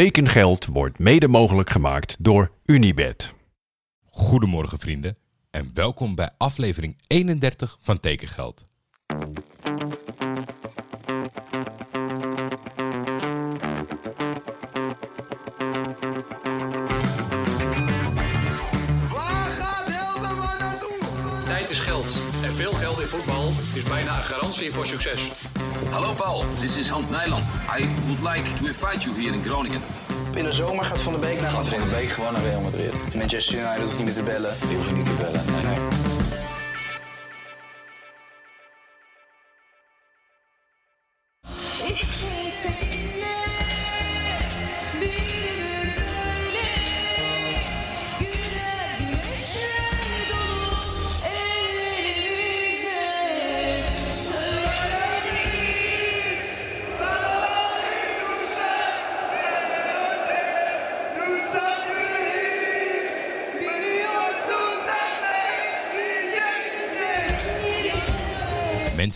Tekengeld wordt mede mogelijk gemaakt door Unibed. Goedemorgen vrienden en welkom bij aflevering 31 van Tekengeld. Geld in voetbal is bijna een garantie voor succes. Hallo Paul, this is Hans Nijland. I would like to invite you here in Groningen. In de zomer gaat Van der Beek naar Gaat Van Madrid. de Beek gewoon naar Real Madrid. Manchester United hoeft niet meer te bellen. Die hoeven niet te bellen. Nee, nee.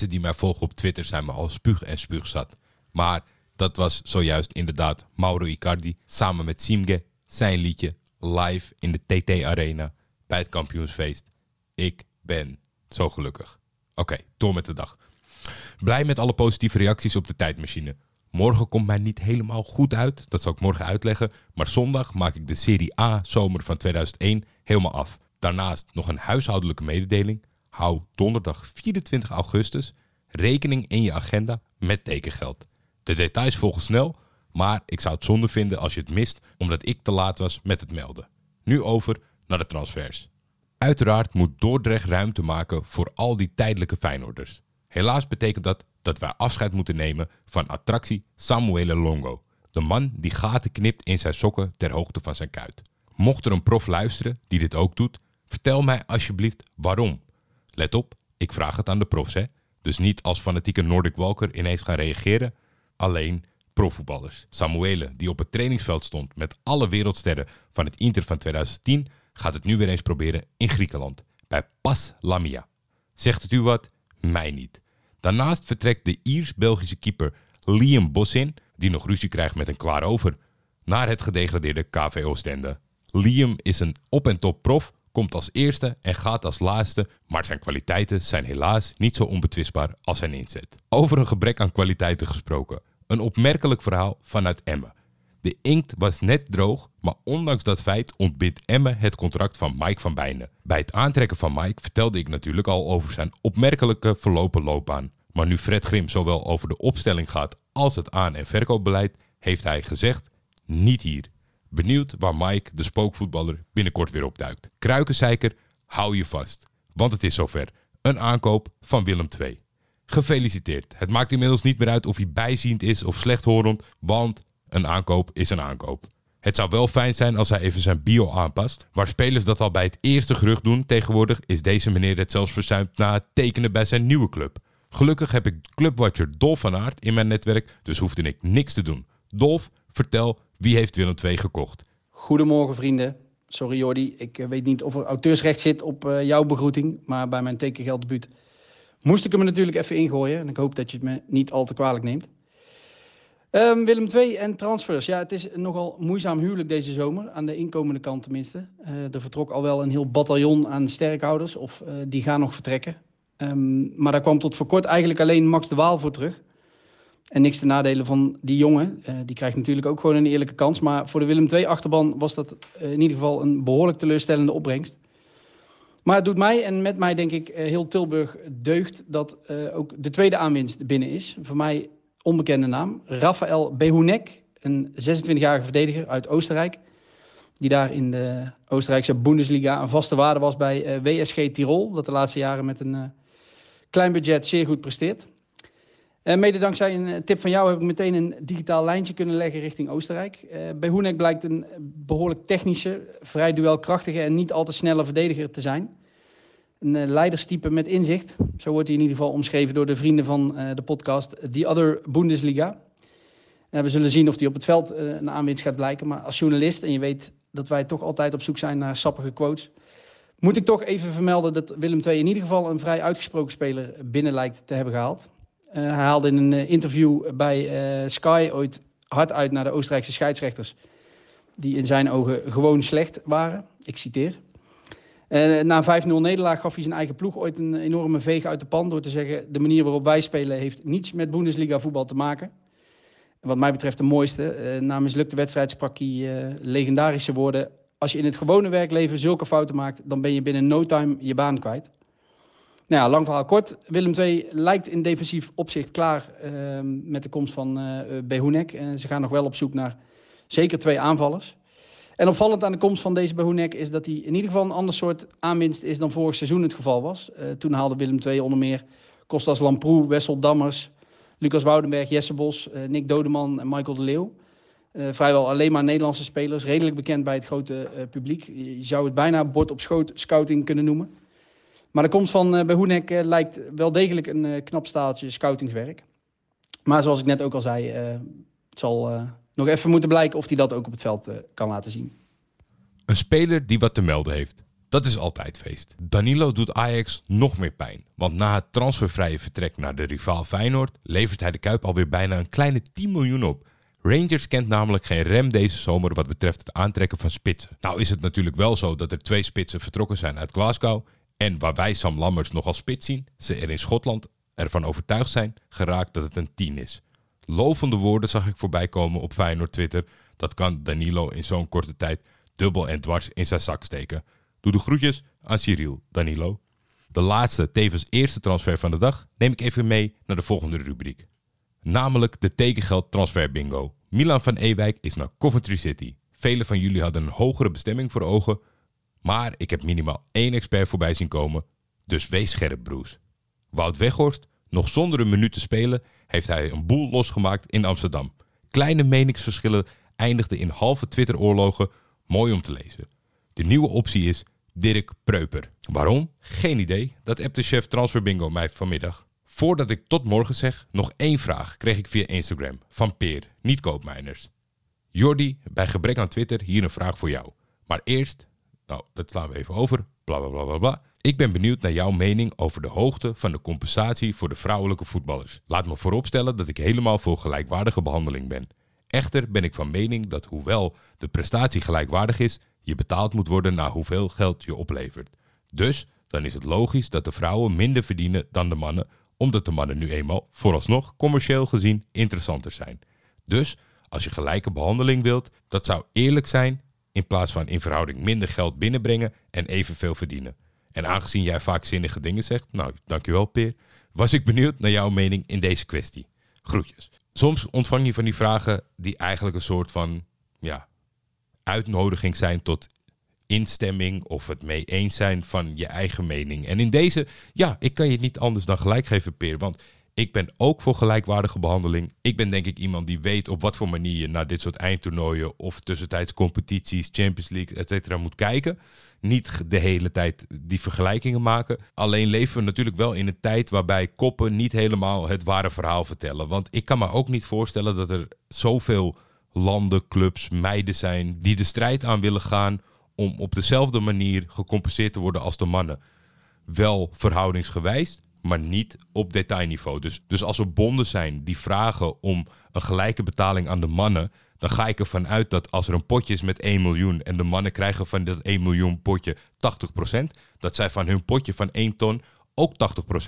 Die mij volgen op Twitter zijn me al spuug en spuugzat. Maar dat was zojuist inderdaad Mauro Icardi samen met Simge zijn liedje live in de TT Arena bij het kampioensfeest. Ik ben zo gelukkig. Oké, door met de dag. Blij met alle positieve reacties op de tijdmachine. Morgen komt mij niet helemaal goed uit, dat zal ik morgen uitleggen. Maar zondag maak ik de Serie A zomer van 2001 helemaal af. Daarnaast nog een huishoudelijke mededeling. Hou donderdag 24 augustus rekening in je agenda met tekengeld. De details volgen snel, maar ik zou het zonde vinden als je het mist omdat ik te laat was met het melden. Nu over naar de transfers. Uiteraard moet Dordrecht ruimte maken voor al die tijdelijke Feyenoorders. Helaas betekent dat dat wij afscheid moeten nemen van attractie Samuele Longo. De man die gaten knipt in zijn sokken ter hoogte van zijn kuit. Mocht er een prof luisteren die dit ook doet, vertel mij alsjeblieft waarom. Let op, ik vraag het aan de profs hè. Dus niet als fanatieke Nordic Walker ineens gaan reageren. Alleen profvoetballers. Samuele, die op het trainingsveld stond met alle wereldsterren van het Inter van 2010, gaat het nu weer eens proberen in Griekenland, bij Pas Lamia. Zegt het u wat? Mij niet. Daarnaast vertrekt de Iers-Belgische keeper Liam Bossin, die nog ruzie krijgt met een klaar over, naar het gedegradeerde KV Oostende. Liam is een op- en top prof, komt als eerste en gaat als laatste, maar zijn kwaliteiten zijn helaas niet zo onbetwistbaar als zijn inzet. Over een gebrek aan kwaliteiten gesproken. Een opmerkelijk verhaal vanuit Emmen. De inkt was net droog, maar ondanks dat feit ontbindt Emmen het contract van Mike van Bijnen. Bij het aantrekken van Mike vertelde ik natuurlijk al over zijn opmerkelijke verlopen loopbaan. Maar nu Fred Grim zowel over de opstelling gaat als het aan- en verkoopbeleid, heeft hij gezegd: niet hier. Benieuwd waar Mike, de spookvoetballer, binnenkort weer opduikt. Kruikenzeiker, hou je vast. Want het is zover. Een aankoop van Willem II. Gefeliciteerd. Het maakt inmiddels niet meer uit of hij bijziend is of slechthorend, want een aankoop is een aankoop. Het zou wel fijn zijn als hij even zijn bio aanpast. Waar spelers dat al bij het eerste gerucht doen, tegenwoordig is deze meneer het zelfs verzuimd na het tekenen bij zijn nieuwe club. Gelukkig heb ik clubwatcher Dolf van Aert in mijn netwerk, dus hoefde ik niks te doen. Dolf, vertel, wie heeft Willem II gekocht? Goedemorgen vrienden. Sorry Jordi, ik eh, weet niet of er auteursrecht zit op eh, jouw begroeting. Maar bij mijn tekengelddebuut moest ik hem natuurlijk even ingooien. En ik hoop dat je het me niet al te kwalijk neemt. Ehm, Willem II en transfers. Ja, het is nogal moeizaam huwelijk deze zomer. Aan de inkomende kant tenminste. Eh, er vertrok al wel een heel bataljon aan sterkhouders. Of die gaan nog vertrekken. Ehm, maar daar kwam tot voor kort eigenlijk alleen Max de Waal voor terug. En niks te nadelen van die jongen. Eh, die krijgt natuurlijk ook gewoon een eerlijke kans. Maar voor de Willem II-achterban was dat eh, in ieder geval een behoorlijk teleurstellende opbrengst. Maar het doet mij en met mij denk ik eh, heel Tilburg deugd dat ook de tweede aanwinst binnen is. Voor mij onbekende naam. Rafael Behunek, een 26-jarige verdediger uit Oostenrijk. Die daar in de Oostenrijkse Bundesliga een vaste waarde was bij WSG Tirol. Dat de laatste jaren met een klein budget zeer goed presteert. Eh, mede dankzij een eh, tip van jou heb ik meteen een digitaal lijntje kunnen leggen richting Oostenrijk. Eh bij Hoenek blijkt een behoorlijk technische, vrij duelkrachtige en niet al te snelle verdediger te zijn. Een leiderstype met inzicht. Zo wordt hij in ieder geval omschreven door de vrienden van de podcast The Other Bundesliga. We zullen zien of hij op het veld een aanwinst gaat blijken. Maar als journalist, en je weet dat wij toch altijd op zoek zijn naar sappige quotes... moet ik toch even vermelden dat Willem II in ieder geval een vrij uitgesproken speler binnen lijkt te hebben gehaald. Eh, hij haalde in een eh, interview bij eh, Sky ooit hard uit naar de Oostenrijkse scheidsrechters, die in zijn ogen gewoon slecht waren. Ik citeer. Na een 5-0 nederlaag gaf hij zijn eigen ploeg ooit een enorme veeg uit de pan door te zeggen: de manier waarop wij spelen heeft niets met Bundesliga voetbal te maken. En wat mij betreft de mooiste. Na mislukte wedstrijd sprak hij legendarische woorden: als je in het gewone werkleven zulke fouten maakt, dan ben je binnen no time je baan kwijt. Nou lang verhaal kort. Willem II lijkt in defensief opzicht klaar uh, met de komst van uh, Behunek. En ze gaan nog wel op zoek naar zeker twee aanvallers. En opvallend aan de komst van deze Behunek is dat hij in ieder geval een ander soort aanwinst is dan vorig seizoen het geval was. Uh, toen haalde Willem II onder meer Kostas Lamproe, Wessel Dammers, Lucas Woudenberg, Jesse Bos, Nick Dodeman en Michael de Leeuw. Vrijwel alleen maar Nederlandse spelers, redelijk bekend bij het grote publiek. Je zou het bijna bord op schoot scouting kunnen noemen. Maar de komst van uh, Behoenek uh, lijkt wel degelijk een uh, knap staaltje scoutingswerk. Maar zoals ik net ook al zei, het zal nog even moeten blijken of hij dat ook op het veld kan laten zien. Een speler die wat te melden heeft. Dat is altijd feest. Danilo doet Ajax nog meer pijn. Want na het transfervrije vertrek naar de rivaal Feyenoord levert hij de Kuip alweer bijna een kleine 10 miljoen op. Rangers kent namelijk geen rem deze zomer wat betreft het aantrekken van spitsen. Nou is het natuurlijk wel zo dat er twee spitsen vertrokken zijn uit Glasgow. En waar wij Sam Lammers nog als spits zien, ze er in Schotland ervan overtuigd zijn geraakt dat het een 10 is. Lovende woorden zag ik voorbij komen op Feyenoord Twitter. Dat kan Danilo in zo'n korte tijd dubbel en dwars in zijn zak steken. Doe de groetjes aan Cyril Danilo. De laatste, tevens eerste transfer van de dag neem ik even mee naar de volgende rubriek. Namelijk de tekengeld transfer bingo. Milan van Ewijk is naar Coventry City. Velen van jullie hadden een hogere bestemming voor ogen, maar ik heb minimaal één expert voorbij zien komen, dus wees scherp broes. Wout Weghorst, nog zonder een minuut te spelen, heeft hij een boel losgemaakt in Amsterdam. Kleine meningsverschillen eindigden in halve Twitter-oorlogen, mooi om te lezen. De nieuwe optie is Dirk Preuper. Waarom? Geen idee, dat appte chef Transfer Bingo mij vanmiddag. Voordat ik tot morgen zeg, nog één vraag kreeg ik via Instagram van Peer, niet koopmijners. Jordi, bij gebrek aan Twitter, hier een vraag voor jou. Maar eerst nou, dat slaan we even over. Bla bla bla bla. Ik ben benieuwd naar jouw mening over de hoogte van de compensatie voor de vrouwelijke voetballers. Laat me vooropstellen dat ik helemaal voor gelijkwaardige behandeling ben. Echter ben ik van mening dat hoewel de prestatie gelijkwaardig is, je betaald moet worden naar hoeveel geld je oplevert. Dus dan is het logisch dat de vrouwen minder verdienen dan de mannen, omdat de mannen nu eenmaal vooralsnog commercieel gezien interessanter zijn. Dus als je gelijke behandeling wilt, dat zou eerlijk zijn in plaats van in verhouding minder geld binnenbrengen en evenveel verdienen. En aangezien jij vaak zinnige dingen zegt, nou dankjewel Peer, was ik benieuwd naar jouw mening in deze kwestie. Groetjes. Soms ontvang je van die vragen die eigenlijk een soort van ja, uitnodiging zijn tot instemming of het mee eens zijn van je eigen mening. En in deze, ja, ik kan je niet anders dan gelijk geven, Peer. Want ik ben ook voor gelijkwaardige behandeling. Ik ben denk ik iemand die weet op wat voor manier je naar dit soort eindtoernooien of tussentijds competities, Champions League, et cetera moet kijken. Niet de hele tijd die vergelijkingen maken. Alleen leven we natuurlijk wel in een tijd waarbij koppen niet helemaal het ware verhaal vertellen. Want ik kan me ook niet voorstellen dat er zoveel landen, clubs, meiden zijn die de strijd aan willen gaan om op dezelfde manier gecompenseerd te worden als de mannen. Wel verhoudingsgewijs, maar niet op detailniveau. Dus, dus als er bonden zijn die vragen om een gelijke betaling aan de mannen, dan ga ik ervan uit dat als er een potje is met 1 miljoen en de mannen krijgen van dat 1 miljoen potje 80%, dat zij van hun potje van 1 ton ook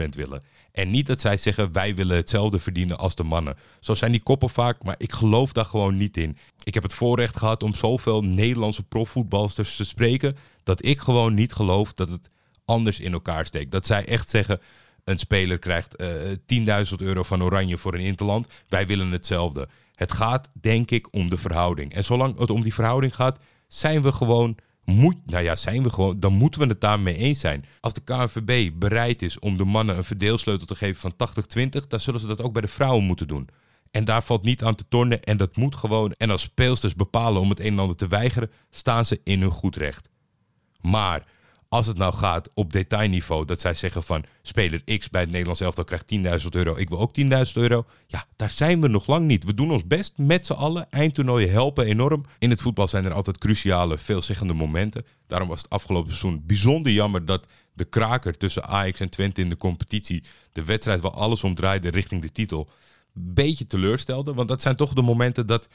80% willen. En niet dat zij zeggen wij willen hetzelfde verdienen als de mannen. Zo zijn die koppen vaak, maar ik geloof daar gewoon niet in. Ik heb het voorrecht gehad om zoveel Nederlandse profvoetbalsters te spreken, dat ik gewoon niet geloof dat het anders in elkaar steekt. Dat zij echt zeggen, een speler krijgt uh, 10.000 euro van Oranje voor een interland. Wij willen hetzelfde. Het gaat, denk ik, om de verhouding. En zolang het om die verhouding gaat, zijn we gewoon. Moet, nou ja, zijn we gewoon. Dan moeten we het daarmee eens zijn. Als de KNVB bereid is om de mannen een verdeelsleutel te geven van 80-20, dan zullen ze dat ook bij de vrouwen moeten doen. En daar valt niet aan te tornen en dat moet gewoon. En als speelsters bepalen om het een en ander te weigeren, staan ze in hun goed recht. Maar als het nou gaat op detailniveau, dat zij zeggen van speler X bij het Nederlands elftal krijgt 10.000 euro, ik wil ook 10.000 euro. Ja, daar zijn we nog lang niet. We doen ons best met z'n allen. Eindtoernooien helpen enorm. In het voetbal zijn er altijd cruciale, veelzeggende momenten. Daarom was het afgelopen seizoen bijzonder jammer dat de kraker tussen Ajax en Twente in de competitie, de wedstrijd waar alles om draaide richting de titel, een beetje teleurstelde. Want dat zijn toch de momenten dat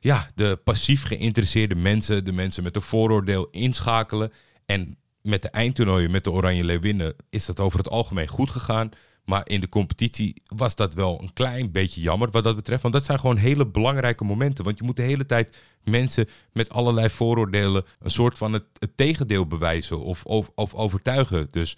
ja, de passief geïnteresseerde mensen, de mensen met een vooroordeel inschakelen. En met de eindtoernooien met de Oranje Leeuwinnen is dat over het algemeen goed gegaan. Maar in de competitie was dat wel een klein beetje jammer wat dat betreft. Want dat zijn gewoon hele belangrijke momenten. Want je moet de hele tijd mensen met allerlei vooroordelen een soort van het, tegendeel bewijzen of, of, of overtuigen. Dus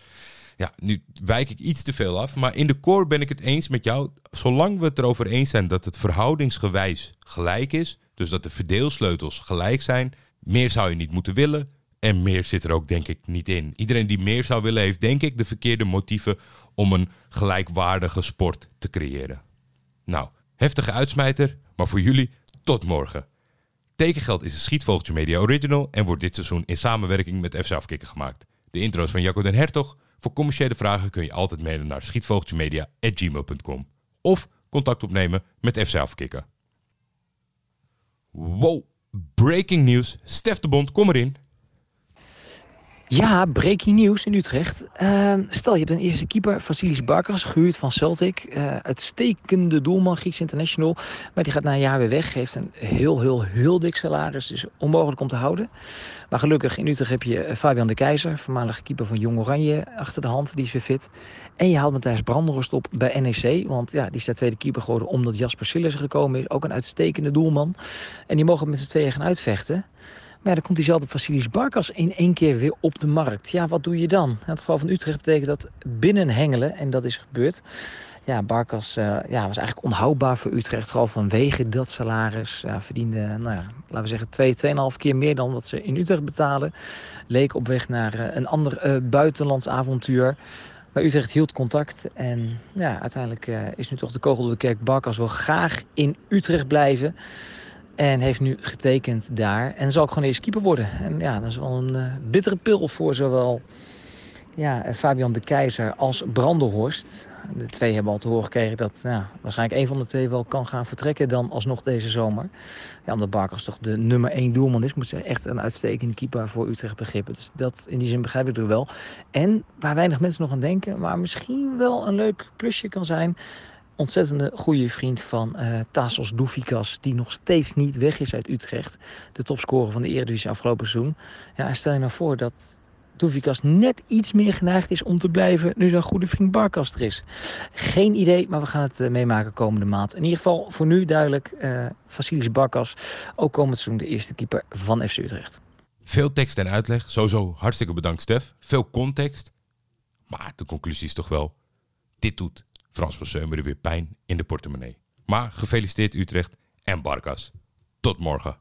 ja, nu wijk ik iets te veel af. Maar in de core ben ik het eens met jou. Zolang we het erover eens zijn dat het verhoudingsgewijs gelijk is. Dus dat de verdeelsleutels gelijk zijn. Meer zou je niet moeten willen. En meer zit er ook denk ik niet in. Iedereen die meer zou willen heeft denk ik de verkeerde motieven om een gelijkwaardige sport te creëren. Nou, heftige uitsmijter, maar voor jullie tot morgen. Tekengeld is een Schietvogeltje Media Original en wordt dit seizoen in samenwerking met FC Afkikken gemaakt. De intro is van Jacco den Hertog. Voor commerciële vragen kun je altijd mailen naar schietvogeltjemedia.gmail.com of contact opnemen met FC Afkikken. Wow, breaking news. Stef de Bond, kom erin. Ja, breaking nieuws in Utrecht. Ehm, stel, je hebt een eerste keeper, Vasilis Barkas, gehuurd van Celtic. Eh, uitstekende doelman, Grieks International. Maar die gaat na een jaar weer weg. Heeft een heel, heel, heel dik salaris. Dus onmogelijk om te houden. Maar gelukkig in Utrecht heb je eh, Fabian de Keizer, voormalige keeper van Jong Oranje, achter de hand. Die is weer fit. En je haalt Matthijs Brandenhorst op bij NEC. Want ja, die is daar tweede keeper geworden omdat Jasper Sillissen gekomen is. Ook een uitstekende doelman. En die mogen met z'n tweeën gaan uitvechten. Maar ja, dan komt diezelfde Vasilis Barkas in één keer weer op de markt. Ja, wat doe je dan? In het geval van Utrecht betekent dat binnenhengelen. En dat is gebeurd. Ja, Barkas eh, ja, was eigenlijk onhoudbaar voor Utrecht. Vooral vanwege dat salaris. Ja, verdiende, nou ja, laten we zeggen, twee, tweeënhalf keer meer dan wat ze in Utrecht betalen. Leek op weg naar eh, een ander eh, buitenlands avontuur. Maar Utrecht hield contact. En ja, uiteindelijk is nu toch de kogel door de kerk. Barkas wil graag in Utrecht blijven. En heeft nu getekend daar. En zal ook gewoon eerst keeper worden. En ja, dat is wel een eh, bittere pil voor zowel ja, Fabian de Keizer als Brandenhorst. De twee hebben al te horen gekregen dat ja, waarschijnlijk een van de twee wel kan gaan vertrekken dan alsnog deze zomer. Ja, omdat Barkas toch de nummer één doelman is, moet ze echt een uitstekende keeper voor Utrecht begrippen. Dus dat in die zin begrijp ik er wel. En waar weinig mensen nog aan denken, maar misschien wel een leuk plusje kan zijn ontzettende goede vriend van Tassos Doufikas, die nog steeds niet weg is uit Utrecht. De topscorer van de Eredivisie afgelopen seizoen. Ja, stel je nou voor dat Doufikas net iets meer geneigd is om te blijven nu zijn goede vriend Barkas er is. Geen idee, maar we gaan het eh, meemaken komende maand. In ieder geval voor nu duidelijk, Vasilis Barkas, ook komend seizoen de eerste keeper van FC Utrecht. Veel tekst en uitleg. Sowieso hartstikke bedankt, Stef. Veel context. Maar de conclusie is toch wel... Dit doet Frans weer pijn in de portemonnee. Maar gefeliciteerd Utrecht en Barkas. Tot morgen.